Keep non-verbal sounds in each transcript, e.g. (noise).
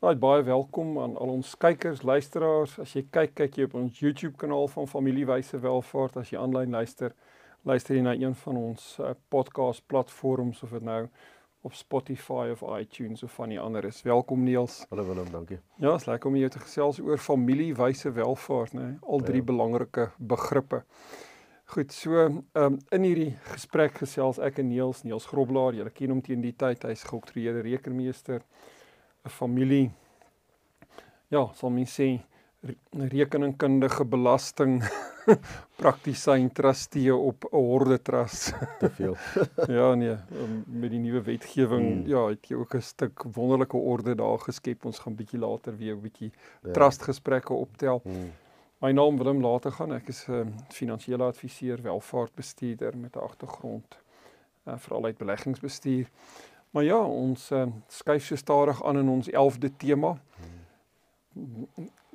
Right, baie welkom aan al ons kykers, luisteraars. As jy kyk, kyk jy op ons YouTube kanaal van Familiewyse Welvaart. As jy aanlyn luister, luister jy na een van ons uh, podcast platforms of dit nou op Spotify of iTunes of van die ander is. Welkom Niels. Hallo Willem, dankie. Ja, is lekker om jou te gesels oor familiewyse welvaart, né? Al drie ja. belangrike begrippe. Goed, so um, in hierdie gesprek gesels ek en Niels, Niels Groblaar, julle ken hom teen die tyd, hy's geoktreerde rekenmeester. 'n familie ja, sal mens sê rekeningkundige belasting (laughs) praktisyn trustee op 'n horde trust (laughs) te veel. (laughs) ja nee, um, met die nuwe wetgewing hmm. ja, het jy ook 'n stuk wonderlike orde daar geskep. Ons gaan bietjie later weer 'n bietjie ja. trust gesprekke optel. Hmm. My naam Willem later gaan. Ek is 'n um, finansiële adviseur, welvaartbestuurder met 'n agtergrond uh, veral uit beleggingsbestuur. Maar ja, ons uh, skuif so stadig aan in ons 11de tema.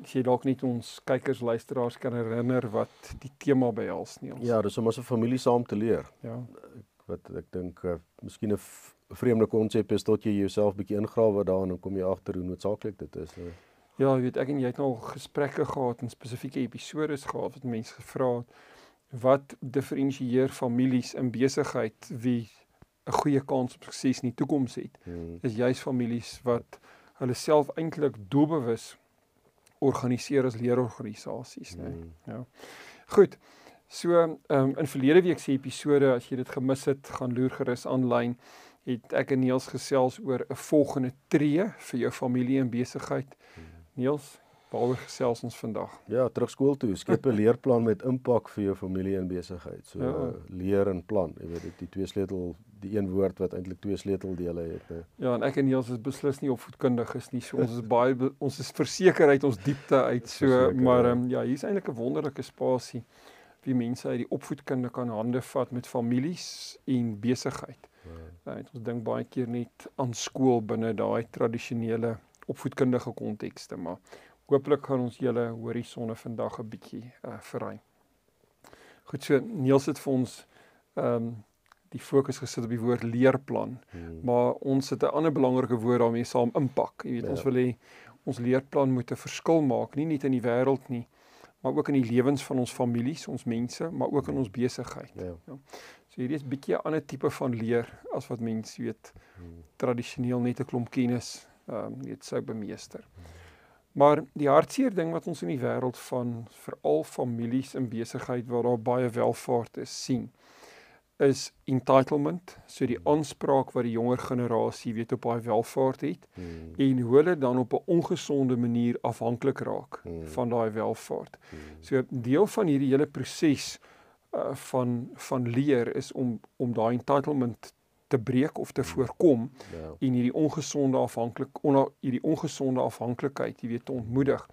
As jy dalk net ons kykers luisteraars kan herinner wat die tema behels nie ons. Ja, dis om as 'n familie saam te leer. Ja. Wat ek dink uh, miskien 'n vreemde konsep is tot jy jouself bietjie ingrawe daarin en kom jy agter hoe noodsaaklik dit is. Nee. Ja, jy weet ek en jy het nou gesprekke gehad en spesifieke episode gehad wat mense gevra het wat diferensieer families in besigheid wie 'n goeie kans op sukses in die toekoms het. Hmm. Is juis families wat hulle self eintlik doelbewus organiseer as leerorganisasies, né? Hmm. Ja. Goed. So, ehm um, in verlede week se episode, as jy dit gemis het, gaan loer gerus aanlyn. Het ek en Niels gesels oor 'n volgende tree vir jou familie en besigheid. Hmm. Niels, waaroor gesels ons vandag? Ja, terug skool toe. Skep (laughs) 'n leerplan met impak vir jou familie en besigheid. So ja. leer en plan. Jy weet, die twee sleutel die een woord wat eintlik twee sleuteldele het. Ne? Ja, en ek en Niels is beslis nie opvoedkundiges nie. So ons is baie (laughs) ons is verseker uit ons diepte uit so, verseker, maar um, ja, hier's eintlik 'n wonderlike spasie wie mense uit die opvoedkunde kan hande vat met families en besigheid. Ja. Right, ons dink baie keer net aan skool binne daai tradisionele opvoedkundige kontekste, maar hooplik gaan ons julle horisonne vandag 'n bietjie uh, verruim. Goed so, Niels het vir ons ehm um, die fokus gesit op die woord leerplan. Hmm. Maar ons het 'n ander belangrike woord daarmee saam impak. Jy weet, ja. ons wil hê ons leerplan moet 'n verskil maak, nie net in die wêreld nie, maar ook in die lewens van ons families, ons mense, maar ook in ons besigheid. Ja. ja. So hierdie is bietjie 'n ander tipe van leer as wat mense weet hmm. tradisioneel net 'n klomp kennis ehm um, weet sou bemeester. Hmm. Maar die hartseer ding wat ons in die wêreld van veral families en besigheid waar daar baie welvaart is sien, is entitlement, so die aanspraak wat die jonger generasie weet op daai welvaart het hmm. en hoe hulle dan op 'n ongesonde manier afhanklik raak hmm. van daai welvaart. Hmm. So deel van hierdie hele proses uh, van van leer is om om daai entitlement te breek of te hmm. voorkom ja. en hierdie ongesonde afhanklik onder hierdie ongesonde afhanklikheid, jy weet, te ontmoedig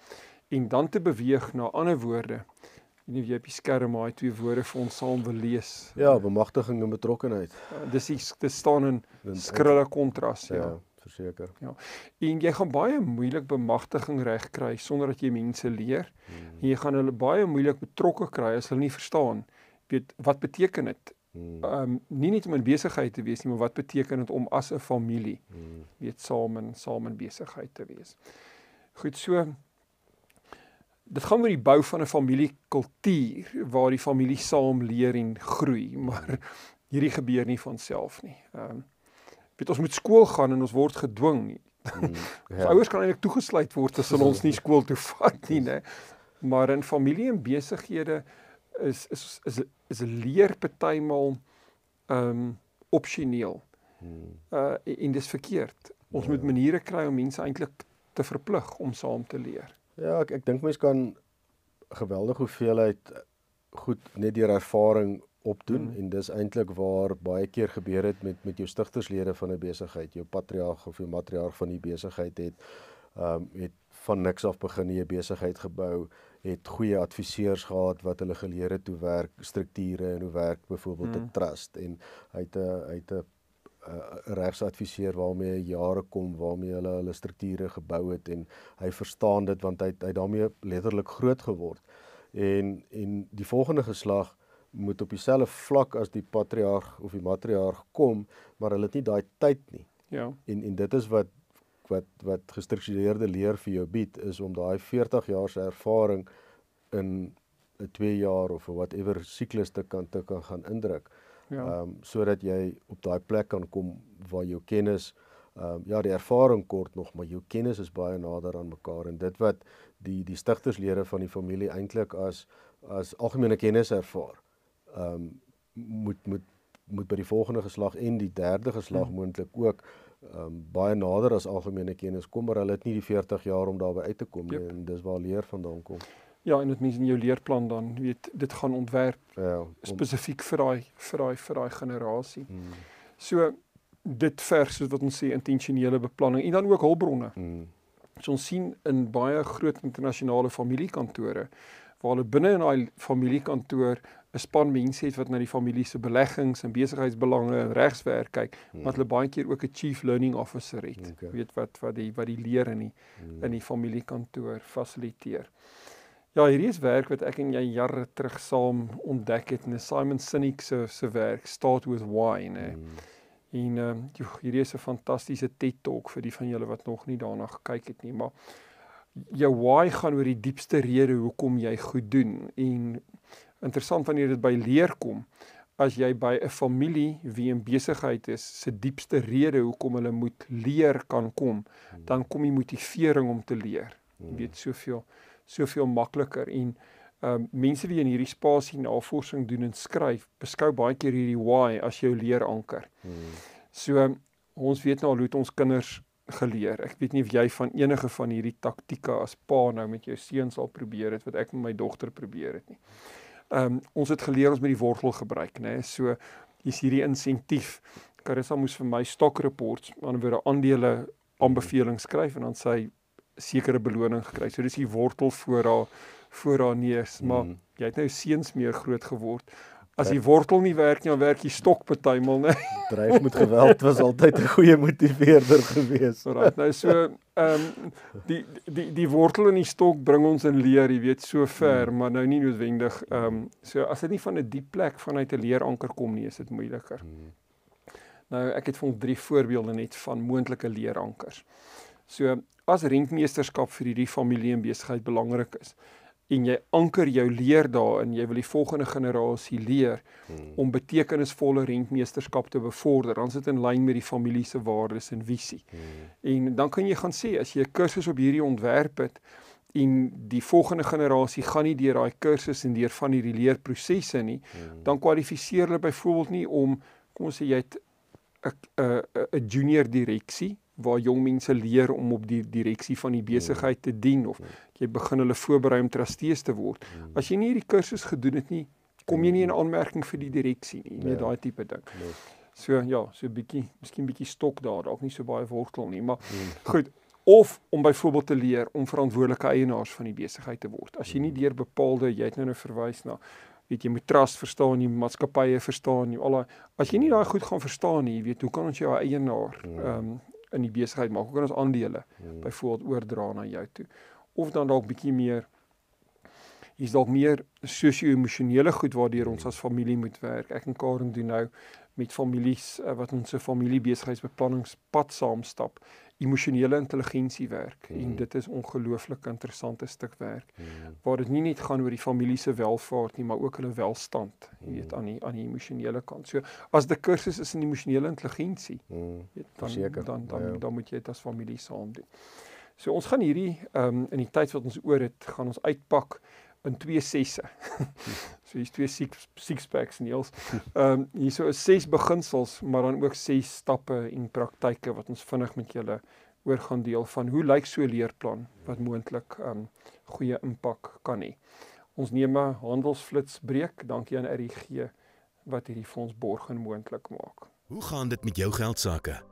en dan te beweeg na ander woorde nie wie op die skerm daai twee woorde vir ons saam wil lees. Ja, bemagtiging en betrokkenheid. Ja, dis dit staan in skrille kontras, ja. ja verseker. Ja. En jy gaan baie moeilik bemagtiging reg kry sonder dat jy mense leer. Hmm. Jy gaan hulle baie moeilik betrokke kry as hulle nie verstaan weet wat beteken dit. Hmm. Ehm um, nie net om in besigheid te wees nie, maar wat beteken dit om as 'n familie hmm. weet saam en saam in besigheid te wees. Goed so dit gaan oor die bou van 'n familiekultuur waar die familie saam leer en groei, (laughs) maar hierdie gebeur nie van self nie. Ehm um, weet ons moet skool gaan en ons word gedwing. Mm, (laughs) ja. Ouers kan eintlik toegesluit word as hulle ons nie skool toe vat nie, né? Maar in familie en besighede is is is is 'n leer partymal ehm um, opsioneel. Hmm. Uh en dis verkeerd. Ons ja. moet maniere kry om mense eintlik te verplig om saam te leer. Ja, ek ek dink mense kan geweldige hoeveelheid goed net deur ervaring opdoen mm. en dis eintlik waar baie keer gebeur het met met jou stigterslede van 'n besigheid, jou patriarg of jou matriarg van die besigheid het ehm um, het van niks af begin 'n besigheid gebou, het goeie adviseurs gehad wat hulle geleer het hoe werk strukture en hoe werk byvoorbeeld 'n mm. trust en hy het 'n hy het 'n 'n regsadviseur waarmee hy jare kom waarmee hulle hulle strukture gebou het en hy verstaan dit want hy hy daarmee letterlik groot geword. En en die volgende geslag moet op dieselfde vlak as die patriarg of die matriarg kom, maar hulle het nie daai tyd nie. Ja. En en dit is wat wat wat gestruktureerde leer vir jou bied is om daai 40 jaar se ervaring in 'n 2 jaar of whatever siklus te kan te kan gaan indruk. Ja. Ehm um, sodat jy op daai plek kan kom waar jou kennis ehm um, ja, die ervaring kort nog, maar jou kennis is baie nader aan mekaar en dit wat die die stigterslede van die familie eintlik as as algemene kennis ervaar. Ehm um, moet moet moet by die volgende geslag en die derde geslag hmm. moontlik ook um, baie nader as algemene kennis kom maar hulle het nie die 40 jaar om daarby uit te kom nie yep. en dis waar leer vandaan kom. Ja, en dit mens in jou leerplan dan weet dit gaan ontwerp ja, om, spesifiek vir daai vir daai vir daai generasie. Hmm. So dit vers wat ons sê intentionele beplanning en dan ook hulpbronne. Hmm. So ons sien in baie groot internasionale familiekantore waar hulle binne in daai familiekantoor 'n span mense het wat na die familie se beleggings en besigheidsbelange en regswerk kyk, hmm. wat hulle baie keer ook 'n chief learning officer het. Okay. Weet wat wat die wat die leer in die hmm. in die familiekantoor fasiliteer. Ja, hierdie is werk wat ek en jy jare terug saam ontdek het in Simon Sinek se se werk Start with Why, né? Hmm. En ehm um, hierdie is 'n fantastiese TED Talk vir die van julle wat nog nie daarna gekyk het nie, maar jou why gaan oor die diepste rede hoekom jy goed doen en interessant wanneer dit by leer kom as jy by 'n familie wie in besigheid is se diepste rede hoekom hulle moet leer kan kom hmm. dan kom die motivering om te leer jy hmm. weet soveel soveel makliker en um, mense wie in hierdie spasie navorsing doen en skryf beskou baie keer hierdie why as jou leeranker hmm. so ons weet nou al hoe ons kinders geleer. Ek weet nie of jy van enige van hierdie taktika as pa nou met jou seuns al probeer het wat ek met my dogter probeer het nie. Ehm um, ons het geleer ons met die wortel gebruik, né? Nee? So hier's hierdie insentief. Carissa moes vir my stock reports, aan ander aandele aanbevelings skryf en dan sy sekere beloning gekry. So dis die wortel voor haar voor haar neus, maar mm. jy het nou seuns meer groot geword. As die wortel nie werk nie, dan werk die stok partymal, né? (laughs) Dryf met geweld was altyd 'n goeie motiveerder gewees. Right, nou so ehm um, die die die wortel en die stok bring ons in leer, jy weet, so ver, hmm. maar nou nie noodwendig ehm um, so as dit nie van 'n diep plek vanuit 'n leeranker kom nie, is dit moeiliker. Hmm. Nou ek het vir ons drie voorbeelde net van moontlike leerankers. So as rentmeesterskap vir hierdie familie en besigheid belangrik is, en jy anker jou leer daarin jy wil die volgende generasie leer hmm. om betekenisvolle rentmeesterskap te bevorder dan sit in lyn met die familie se waardes en visie hmm. en dan kan jy gaan sê as jy 'n kursus op hierdie ontwerp het en die volgende generasie gaan nie deur daai kursus en deur van hierdie leerprosesse nie hmm. dan kwalifiseer hulle byvoorbeeld nie om kom ons sê jy het 'n 'n junior direksie waar jong mense leer om op die direksie van die besigheid te dien of jy begin hulle voorberei om trustees te word. As jy nie hierdie kursus gedoen het nie, kom jy nie in aanmerking vir die direksie nie, nie daai tipe ding. So ja, so 'n bietjie, miskien bietjie stok daar, dalk nie so baie wortel nie, maar goed. Of om byvoorbeeld te leer om verantwoordelike eienaars van die besigheid te word. As jy nie deur bepaalde, jy het nou nou verwys na weet jy moet trust verstaan, jy maatskappye verstaan, jy al daai as jy nie daai goed gaan verstaan nie, jy weet hoe kan ons jou eienaar ehm um, in die besigheid maak. Hoe kan ons aandele hmm. byvoorbeeld oordra na jou toe? Of dan dalk bietjie meer is dalk meer sosio-emosionele goed waardeur ons as familie moet werk. Ek en Karen doen nou met families uh, wat ons 'n familiebesigheidsbeplanningspad saamstap emosionele intelligensie werk mm. en hmm. dit is ongelooflik interessante stuk werk mm. waar dit nie net gaan oor die familie se welfaart nie maar ook hulle welstand jy mm. weet hmm. aan die aan die emosionele kant. So as die kursus is in emosionele intelligensie mm. weet dan Verseker. dan dan, ja. dan moet jy dit as familie saam doen. So ons gaan hierdie ehm um, in die tyd wat ons oor het gaan ons uitpak in twee sesse. (laughs) so hier's twee six six packs Niels. Ehm um, hierso is ses beginsels, maar dan ook ses stappe en praktyke wat ons vinnig met julle oor gaan deel van hoe lyk so 'n leerplan wat moontlik ehm um, goeie impak kan hê. Ons neem 'n handelsflits breek. Dankie aan RGG wat hierdie fonds borg en moontlik maak. Hoe gaan dit met jou geld sake?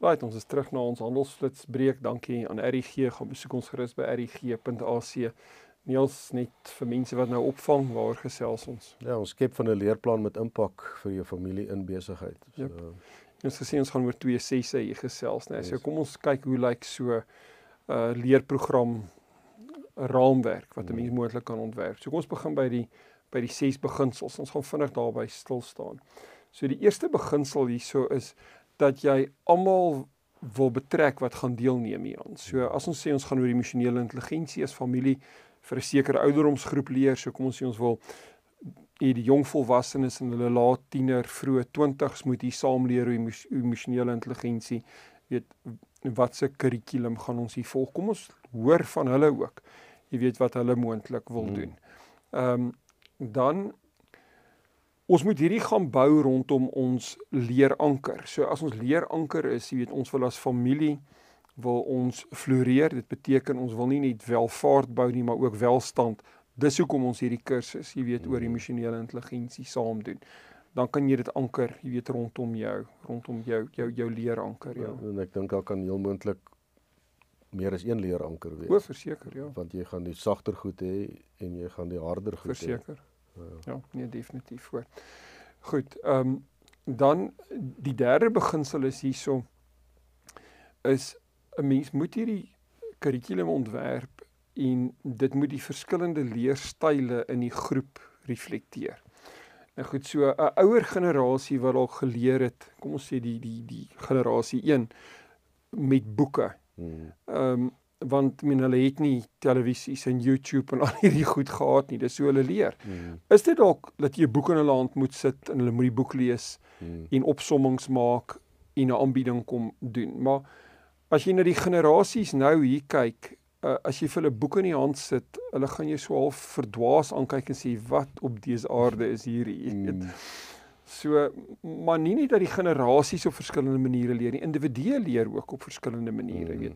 Right, ons is terug na ons handelsflits breek. Dankie aan RIG. Gaan besoek ons gerus by rig.ac. Niels net vir mense wat nou opvang, waar gesels ons? Ja, ons skep van 'n leerplan met impak vir jou familie in besigheid. So yep. ons gesê ons gaan oor twee sesse hier gesels, né? Nee. So kom ons kyk hoe lyk so 'n uh, leerprogram raamwerk wat 'n mens moontlik kan ontwerp. So kom ons begin by die by die ses beginsels. Ons gaan vinnig daarby stil staan. So die eerste beginsel hierso is dat jy almal wil betrek wat gaan deelneem hieraan. So as ons sê ons gaan oor emosionele intelligensie as familie vir 'n sekere ouderdomsgroep leer, so kom ons sê ons wil hier die jong volwassenes en hulle laat tiener, vroeë 20s moet hier saam leer oor emosionele intelligensie. Weet wat se kurrikulum gaan ons hier volg? Kom ons hoor van hulle ook. Jy weet wat hulle moontlik wil hmm. doen. Ehm um, dan ons moet hierdie gaan bou rondom ons leeranker. So as ons leeranker is, jy weet ons wil as familie wil ons floreer. Dit beteken ons wil nie net welvaart bou nie, maar ook welstand. Dis hoekom ons hierdie kursus, jy weet, oor emosionele intelligensie saam doen. Dan kan jy dit anker, jy weet, rondom jou, rondom jou jou jou leeranker, ja. ja en ek dink daar kan heel moontlik meer as een leeranker wees. O, verseker, ja. Want jy gaan die sagter goed hê en jy gaan die harder goed hê. Verseker. Ja, nee definitief voor. Goed, ehm um, dan die derde beginsel is hierso is 'n mens moet hierdie kurrikulum ontwerp en dit moet die verskillende leerstyle in die groep reflekteer. Nou goed, so 'n ouer generasie wat al geleer het, kom ons sê die die die generasie 1 met boeke. Hmm. Ehm um, want men hulle het nie televisies en YouTube en (laughs) al hierdie goed gehad nie. Dis so hulle leer. Mm. Is dit dalk dat jy 'n boek in hulle hand moet sit en hulle moet die boek lees mm. en opsommings maak en 'n aanbieding kom doen. Maar as jy na die generasies nou hier kyk, uh, as jy vir hulle boeke in die hand sit, hulle gaan jou so half verdwaas aankyk en sê wat op dese aarde is hierdie? Mm. So maar nie net dat die generasies op verskillende maniere leer nie, individue leer ook op verskillende maniere, mm. weet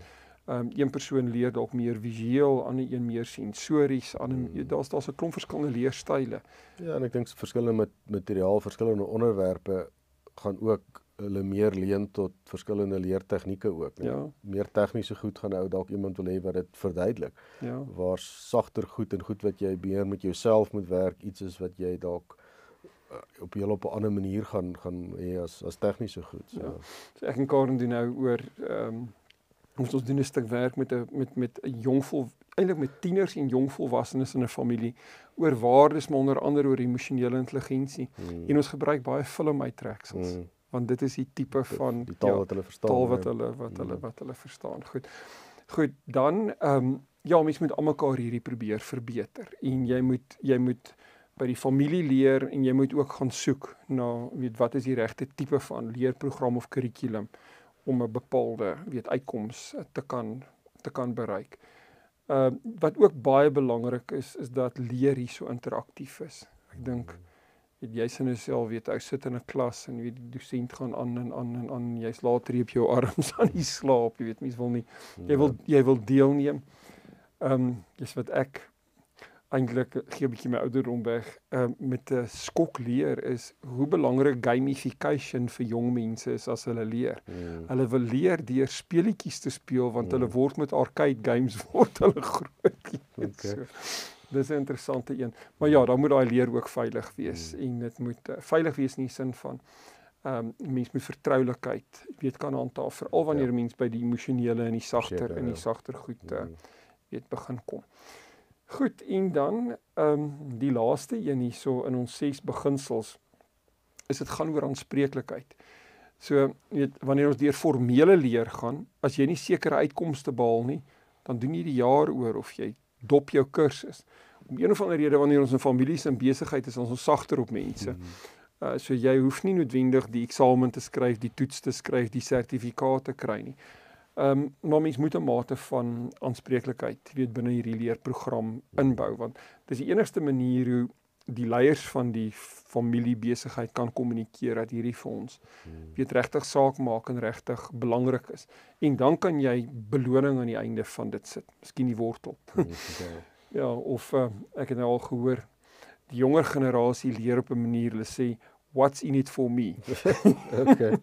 um, een persoon leer dalk meer visueel, ander een meer sensories, ander hmm. daar's daar's 'n klomp verskillende leerstyle. Ja, en ek dink verskillende met materiaal, verskillende onderwerpe gaan ook hulle meer leen tot verskillende leertegnieke ook. Ja. Meer tegniese goed gaan ou dalk iemand wil hê wat dit verduidelik. Ja. Waar sagter goed en goed wat jy meer met jouself moet werk, iets is wat jy dalk uh, op heel op 'n ander manier gaan gaan hê as as tegniese goed. So. Ja. so ek en Karen doen nou oor ehm um, ons ons doen 'n stuk werk met 'n met met 'n jongvol eintlik met tieners en jongvolwassenes in 'n familie oor waardes maar onder andere oor emosionele intelligensie. Mm. En ons gebruik baie film uittreksels mm. want dit is die tipe van die taal ja, wat hulle verstaan. Taal wat hulle wat hulle wat hulle verstaan. Goed. Goed, dan ehm um, ja, mens moet almekaar hierdie probeer verbeter en jy moet jy moet by die familie leer en jy moet ook gaan soek na weet wat is die regte tipe van leerprogram of kurrikulum om 'n bepaalde weet uitkoms te kan te kan bereik. Uh wat ook baie belangrik is is dat leer hier so interaktief is. Ek dink weet jy sien jouself weet ou sit in 'n klas en weet die dosent gaan aan en aan en aan jy's later op jou (laughs) arms aan die slaap, jy weet mens wil nie jy wil jy wil deelneem. Ehm um, dis wat ek eintlik gee 'n bietjie my ouderdom weg uh, met 'n skok leer is hoe belangrik gamification vir jong mense is as hulle leer. Mm. Hulle wil leer deur speletjies te speel want mm. hulle word met arcade games (laughs) word hulle groot. Okay. So, dis 'n interessante een. Maar ja, dan moet daai leer ook veilig wees mm. en dit moet uh, veilig wees in die sin van ehm um, mens moet vertroulikheid weet kan handhaaf veral wanneer ja. mens by die emosionele en die sagter en die sagter goed uh, weet begin kom. Goed, en dan ehm um, die laaste een hierso in ons ses beginsels is dit gaan oor aanspreeklikheid. So, weet, wanneer ons deur formele leer gaan, as jy nie sekere uitkomste behaal nie, dan doen jy die jaar oor of jy dop jou kursus. Om een of ander rede wanneer ons in families en besigheid is, ons ons sagter op mense. Mm -hmm. Uh so jy hoef nie noodwendig die eksamen te skryf, die toets te skryf, die sertifikaat te kry nie. Ehm um, maar mens moet 'n mate van aanspreeklikheid weet binne hierdie leerprogram inbou want dis die enigste manier hoe die leiers van die familiebesigheid kan kommunikeer dat hierdie vir ons hmm. weet regtig saak maak en regtig belangrik is. En dan kan jy beloning aan die einde van dit sit. Miskien die wortel. (laughs) ja, of uh, ek het nou al gehoor die jonger generasie leer op 'n manier hulle sê what's in it for me. (laughs) okay.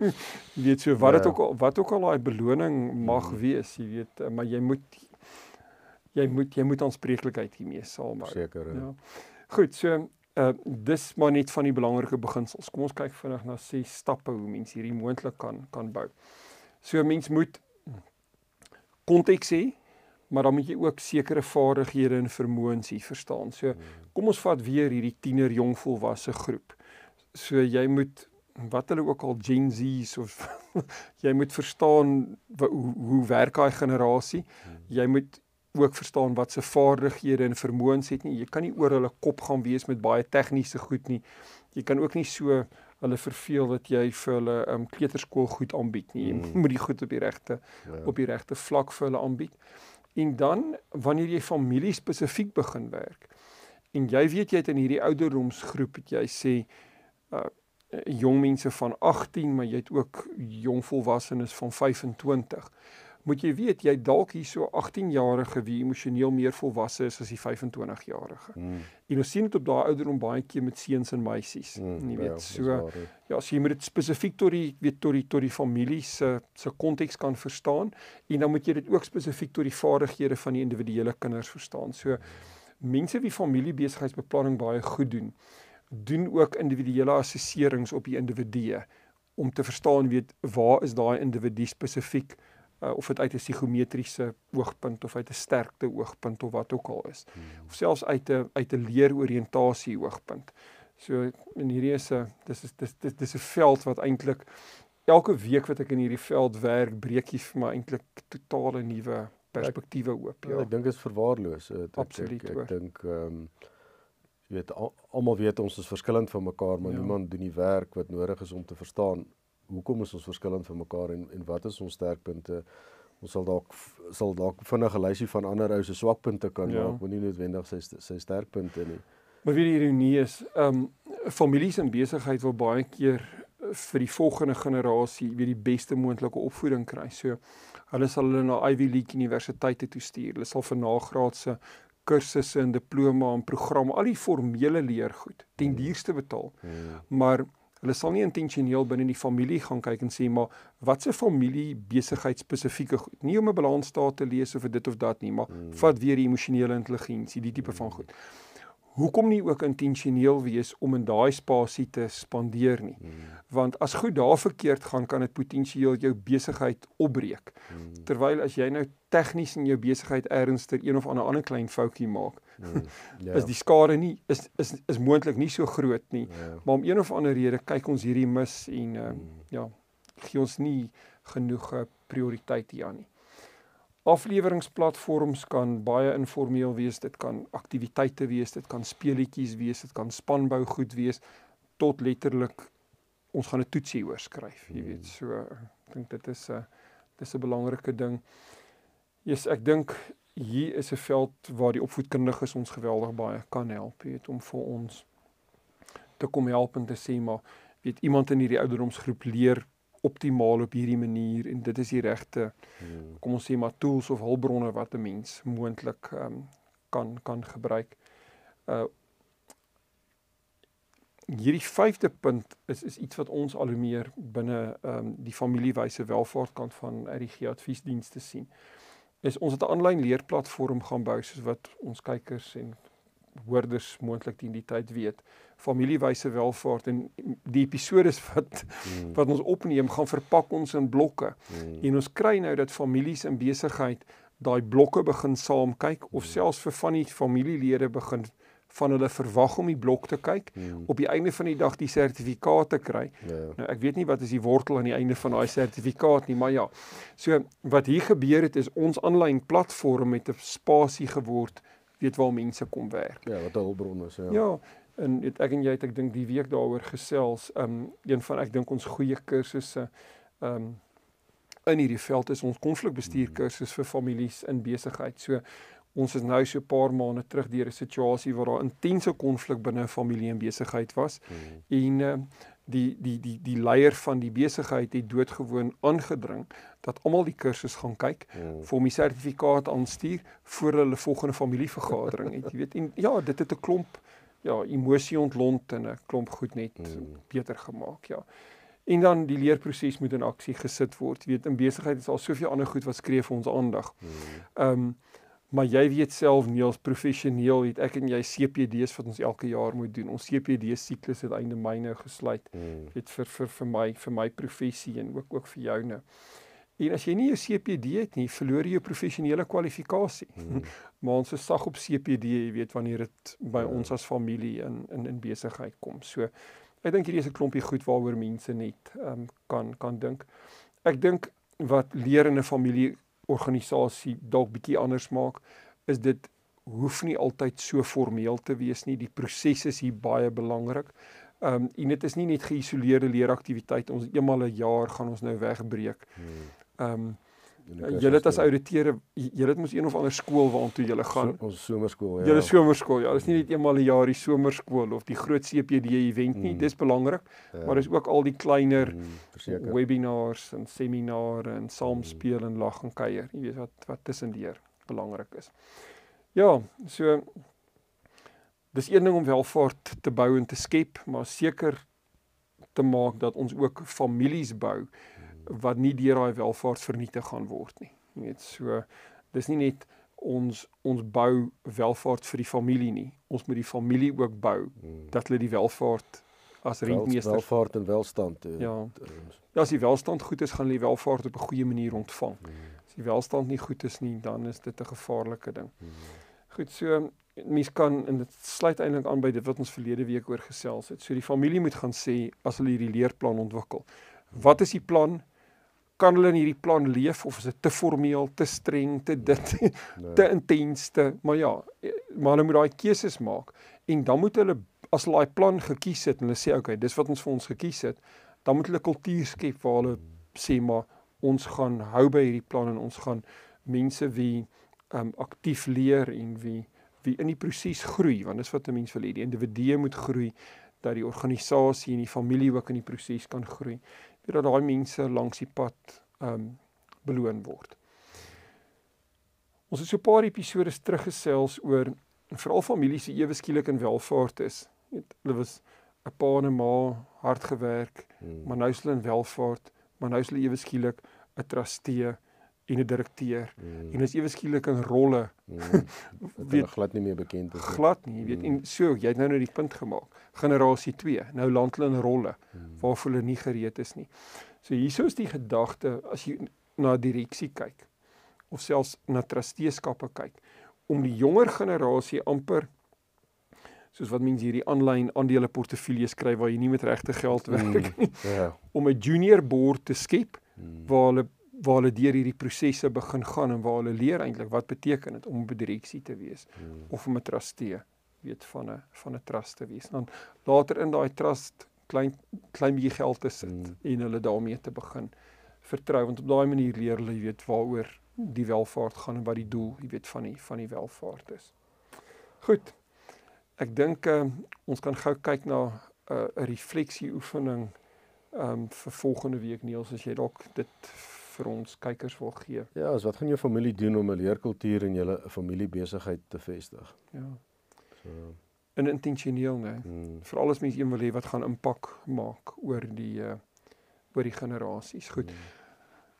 jy (laughs) weet so wat dit ja. ook wat ook al daai beloning mag hmm. wees, jy weet, maar jy moet jy moet jy moet aanspreeklikheid hiermee saamhou. Seker. Ja. Goed, so uh dis maar net van die belangrike beginsels. Kom ons kyk vinnig na ses stappe hoe mens hierdie moontlik kan kan bou. So mens moet konteks hê, maar dan moet jy ook sekere vaardighede en vermoëns hier verstaan. So kom ons vat weer hierdie tiener jong volwasse groep. So jy moet wat hulle ook al Gen Z's of (laughs) jy moet verstaan hoe hoe werk daai generasie. Jy moet ook verstaan wat se vaardighede en vermoëns het nie. Jy kan nie oor hulle kop gaan wees met baie tegniese goed nie. Jy kan ook nie so hulle verveel dat jy vir hulle um kleuterskool goed aanbied nie. Jy mm. moet die goed op die regte ja. op die regte vlak vir hulle aanbied. En dan wanneer jy familie spesifiek begin werk en jy weet jy het in hierdie ouderdomsgroep het jy sê uh jong mense van 18 maar jy het ook jong volwassenes van 25 moet jy weet jy dalk hier so 18 jarige wie emosioneel meer volwasse is as die 25 jarige. Mm. En ons sien dit op daai ouderdom baie keer met seuns en meisies. Mm, jy weet ja, so waar, ja, so jy moet dit spesifiek tot die weet tot die tot die familie se se konteks kan verstaan en dan moet jy dit ook spesifiek tot die vaardighede van die individuele kinders verstaan. So mense wie familiebesigheidsbeplanning baie goed doen, doen ook individuele assesserings op die individue om te verstaan weet waar is daai individu spesifiek uh, of dit uit 'n psigometriese oogpunt of uit 'n sterkte oogpunt of wat ook al is hmm. of selfs uit 'n uit 'n leeroriëntasie oogpunt. So in hierdie is 'n dis is dis dis dis 'n veld wat eintlik elke week wat ek in hierdie veld werk, breek jy vir my eintlik totale nuwe perspektiewe oop. Ja, ek dink dit is verwaarloos. Ek, Absoluut. Ek, ek, ek dink ehm um, jy weet almal weet ons is verskillend van mekaar, maar ja. niemand doen die werk wat nodig is om te verstaan hoekom is ons verskillend van mekaar en en wat is ons sterkpunte? Ons sal dalk sal dalk vinnig 'n lysie van ander ou se swakpunte kan ja. maak, maar nie noodwendig sy sy sterkpunte nie. Maar wie die ironie is, ehm um, families en besigheid wil baie keer vir die volgende generasie weer die beste moontlike opvoeding kry. So hulle sal hulle na Ivy League universiteite toe stuur. Hulle sal vir nagraadse kursusse en diploma en programme, al die formele leergoed ten hmm. duurste betaal. Hmm. Maar Hulle sal nie intentioneel binne die familie gaan kyk en sê maar wat se familie besigheid spesifieke goed. Nie om 'n balansstaat te lees of dit of dat nie, maar hmm. vat weer die emosionele intelligensie, die tipe hmm. van goed. Hoekom nie ook intentioneel wees om in daai spasie te spandeer nie? Hmm. Want as goed daar verkeerd gaan, kan dit potensieel jou besigheid opbreek. Hmm. Terwyl as jy nou tegnies in jou besigheid ernstig een of ander ander klein foutjie maak, Mm, (laughs) ja. is die skade nie is is is moontlik nie so groot nie. Ja. Maar om een of ander rede kyk ons hierdie mis en uh, mm. ja, gee ons nie genoeg eh, prioriteit hieraan nie. Afleweringsplatforms kan baie informeel wees, dit kan aktiwiteite wees, dit kan speletjies wees, dit kan spanbou goed wees tot letterlik ons gaan 'n toetsie oor skryf, jy weet. Mm. So ek dink dit is 'n dis 'n belangrike ding. Yes, ek dink hier is 'n veld waar die opvoedkundiges ons geweldig baie kan help, weet om vir ons te kom help en te sê maar weet iemand in hierdie ouderdomsgroep leer optimaal op hierdie manier en dit is die regte hmm. kom ons sê maar tools of hulpbronne wat 'n mens moontlik um, kan kan gebruik. Uh hierdie vyfde punt is is iets wat ons al hoe meer binne ehm um, die familiewyse welvaart kant van RG adviesdienste sien is ons het 'n aanlyn leerplatform gaan bou soos wat ons kykers en hoorders moontlik teen die tyd weet. Familiewyse welvaart en die episode wat hmm. wat ons opneem gaan verpak ons in blokke. Hmm. En ons kry nou dat families in besigheid daai blokke begin saam kyk of hmm. selfs vir van die familielede begin van hulle verwag om die blok te kyk hmm. op die einde van die dag die sertifikaat te kry. Ja. Nou ek weet nie wat is die wortel aan die einde van daai sertifikaat nie, maar ja. So wat hier gebeur het is ons aanlyn platform met 'n spasie geword weet waar mense kom werk. Ja, wat 'n hulpbron is, ja. Ja, en het, ek en jy het ek dink die week daaroor gesels, um een van ek dink ons goeie kursusse um in hierdie veld is ons konflikbestuurkursus vir families in besigheid. So ons is nou so 'n paar maande terug deur 'n situasie waar daar intense konflik binne 'n familie en besigheid was. Hmm. En uh, die die die die leier van die besigheid het doodgewoon aangedring dat almal die kursus gaan kyk hmm. vir hom die sertifikaat aanstuur voor hulle volgende familievergadering het. Jy weet en ja, dit het 'n klomp ja, emosie ontlont en 'n klomp goed net hmm. beter gemaak, ja. En dan die leerproses moet in aksie gesit word. Jy weet in besigheid is al soveel ander goed wat skree vir ons aandag. Hmm. Ehm um, Maar jy weet self Niels professioneel het ek en jy CPD's wat ons elke jaar moet doen. Ons CPD siklus het einde Mei nou gesluit. Hmm. Weet vir vir vir my vir my professie en ook ook vir jou nou. En as jy nie jou CPD het nie, verloor jy jou professionele kwalifikasie. Hmm. (laughs) maar ons is sag op CPD, jy weet wanneer dit by hmm. ons as familie in in in besigheid kom. So ek dink hierdie is 'n klompie goed waaroor mense net um, kan kan dink. Ek dink wat leer in 'n familie organisasie dalk bietjie anders maak, is dit hoef nie altyd so formeel te wees nie. Die proses is hier baie belangrik. Ehm um, en dit is nie net geïsoleerde leeraktiwiteit. Ons eenmal 'n jaar gaan ons nou wegbreek. Hmm. Ehm um, Julle het as ouditeure, julle het mos een of ander skool waartoe julle gaan. So, ons somerskool, ja. Julle somerskool, ja. Dit is nie net eenmal 'n jaar die somerskool of die groot CPD event nie. Mm. Dis belangrik, ja. maar dis ook al die kleiner mm, webinars en seminare en saamspeel en lag en kuier. Jy weet wat wat tussendeur belangrik is. Ja, so dis een ding om welvaart te bou en te skep, maar seker te maak dat ons ook families bou wat nie deur daai welvaart vernietig gaan word nie. Jy weet so dis nie net ons ons bou welvaart vir die familie nie. Ons moet die familie ook bou hmm. dat hulle die welvaart as rentmeester welvaart en welstand uh, ja. ja as die welstand goed is gaan hulle die welvaart op 'n goeie manier ontvang. Hmm. As die welstand nie goed is nie, dan is dit 'n gevaarlike ding. Hmm. Goed, so mense kan en dit sluit eintlik aan by dit wat ons verlede week oor gesels het. So die familie moet gaan sê as hulle hierdie leerplan ontwikkel. Wat is die plan? Kan hulle in hierdie plan leef of is dit te formeel, te streng, te dit, (laughs) nee. te intens te, maar ja, maar hulle moet daai keuses maak. En dan moet hulle as hulle daai plan gekies het en hulle sê okay, dis wat ons vir ons gekies het, dan moet hulle kultuur skep waar hulle sê maar ons gaan hou by hierdie plan en ons gaan mense wie um aktief leer en wie wie in die proses groei want dis wat 'n mens wil hê. Die individu moet groei dat die organisasie en die familie ook in die proses kan groei dat daai mense langs die pad ehm um, beloon word. Ons het so 'n paar episode teruggesels oor veral families se ewe skielik in welvaart is. Weet, hulle was 'n pa en 'n ma hard gewerk, hmm. maar nou is hulle in welvaart, maar nou is hulle ewe skielik 'n trustee en 'n direkteur mm. en is ewe skielik in rolle mm. (laughs) weet glad nie meer bekend is nie. Glad nie, weet mm. en so jy het nou nou die punt gemaak. Generasie 2, nou land hulle in rolle mm. waarvoor hulle nie gereed is nie. So hieso is die gedagte as jy na direksie kyk of selfs na trusteeskappe kyk om die jonger generasie amper soos wat mense hierdie aanlyn aandele portefeuilles skryf waar jy nie met regte geld werk nie. Mm. Yeah. Om 'n junior board te skep mm. waar hulle waar hulle deur hierdie prosesse begin gaan en waar hulle leer eintlik wat beteken dit om 'n direksie te wees hmm. of om 'n trustee weet van 'n van 'n trust te wees. Dan later in daai trust klein klein bietjie geld te sit hmm. en hulle daarmee te begin vertrou want op daai manier leer hulle weet waaroor die welvaart gaan en wat die doel jy weet van die van die welvaart is. Goed. Ek dink uh, ons kan gou kyk na eh, 'n uh, refleksie oefening ehm um, vir volgende week Niels as jy dalk dit vir ons kykers wil gee. Ja, as wat gaan jou familie doen om 'n leerkultuur in julle familiebesigheid te vestig? Ja. So en intentioneel, né? Hmm. Veral as mens een wil hê wat gaan impak maak oor die uh oor die generasies. Goed. Hmm.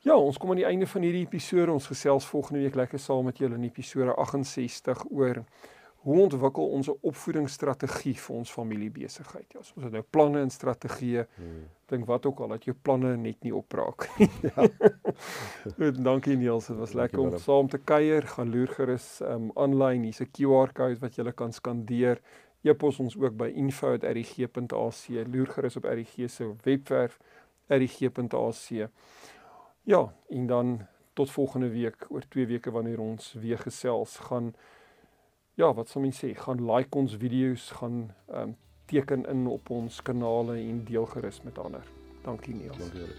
Ja, ons kom aan die einde van hierdie episode. Ons gesels volgende week lekker saam met julle in episode 68 oor hoe ontwikkel ons 'n opvoedingsstrategie vir ons familiebesigheid? Ja, ons het nou planne en strategieë. Hmm. Dink wat ook al dat jou planne net nie opraak nie. (laughs) ja. Goed, dankie Niels. Dit was lekker om saam te kuier. Gaan loer gerus um aanlyn. Hier's 'n QR-kode wat jy kan skandeer. E-pos ons ook by info@rg.ac. Loer gerus op RG se webwerf rg.ac. Ja, en dan tot volgende week oor 2 weke wanneer ons weer gesels gaan ja, wat sal mense sê, gaan like ons video's, gaan ehm um, teken in op ons kanale en deel gerus met ander. Dankie Niels. Dankie julle.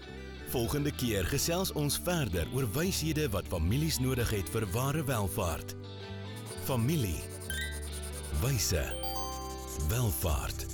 Volgende keer gesels ons verder oor wyshede wat families nodig het vir ware welvaart. Familie. Wyse. Welvaart.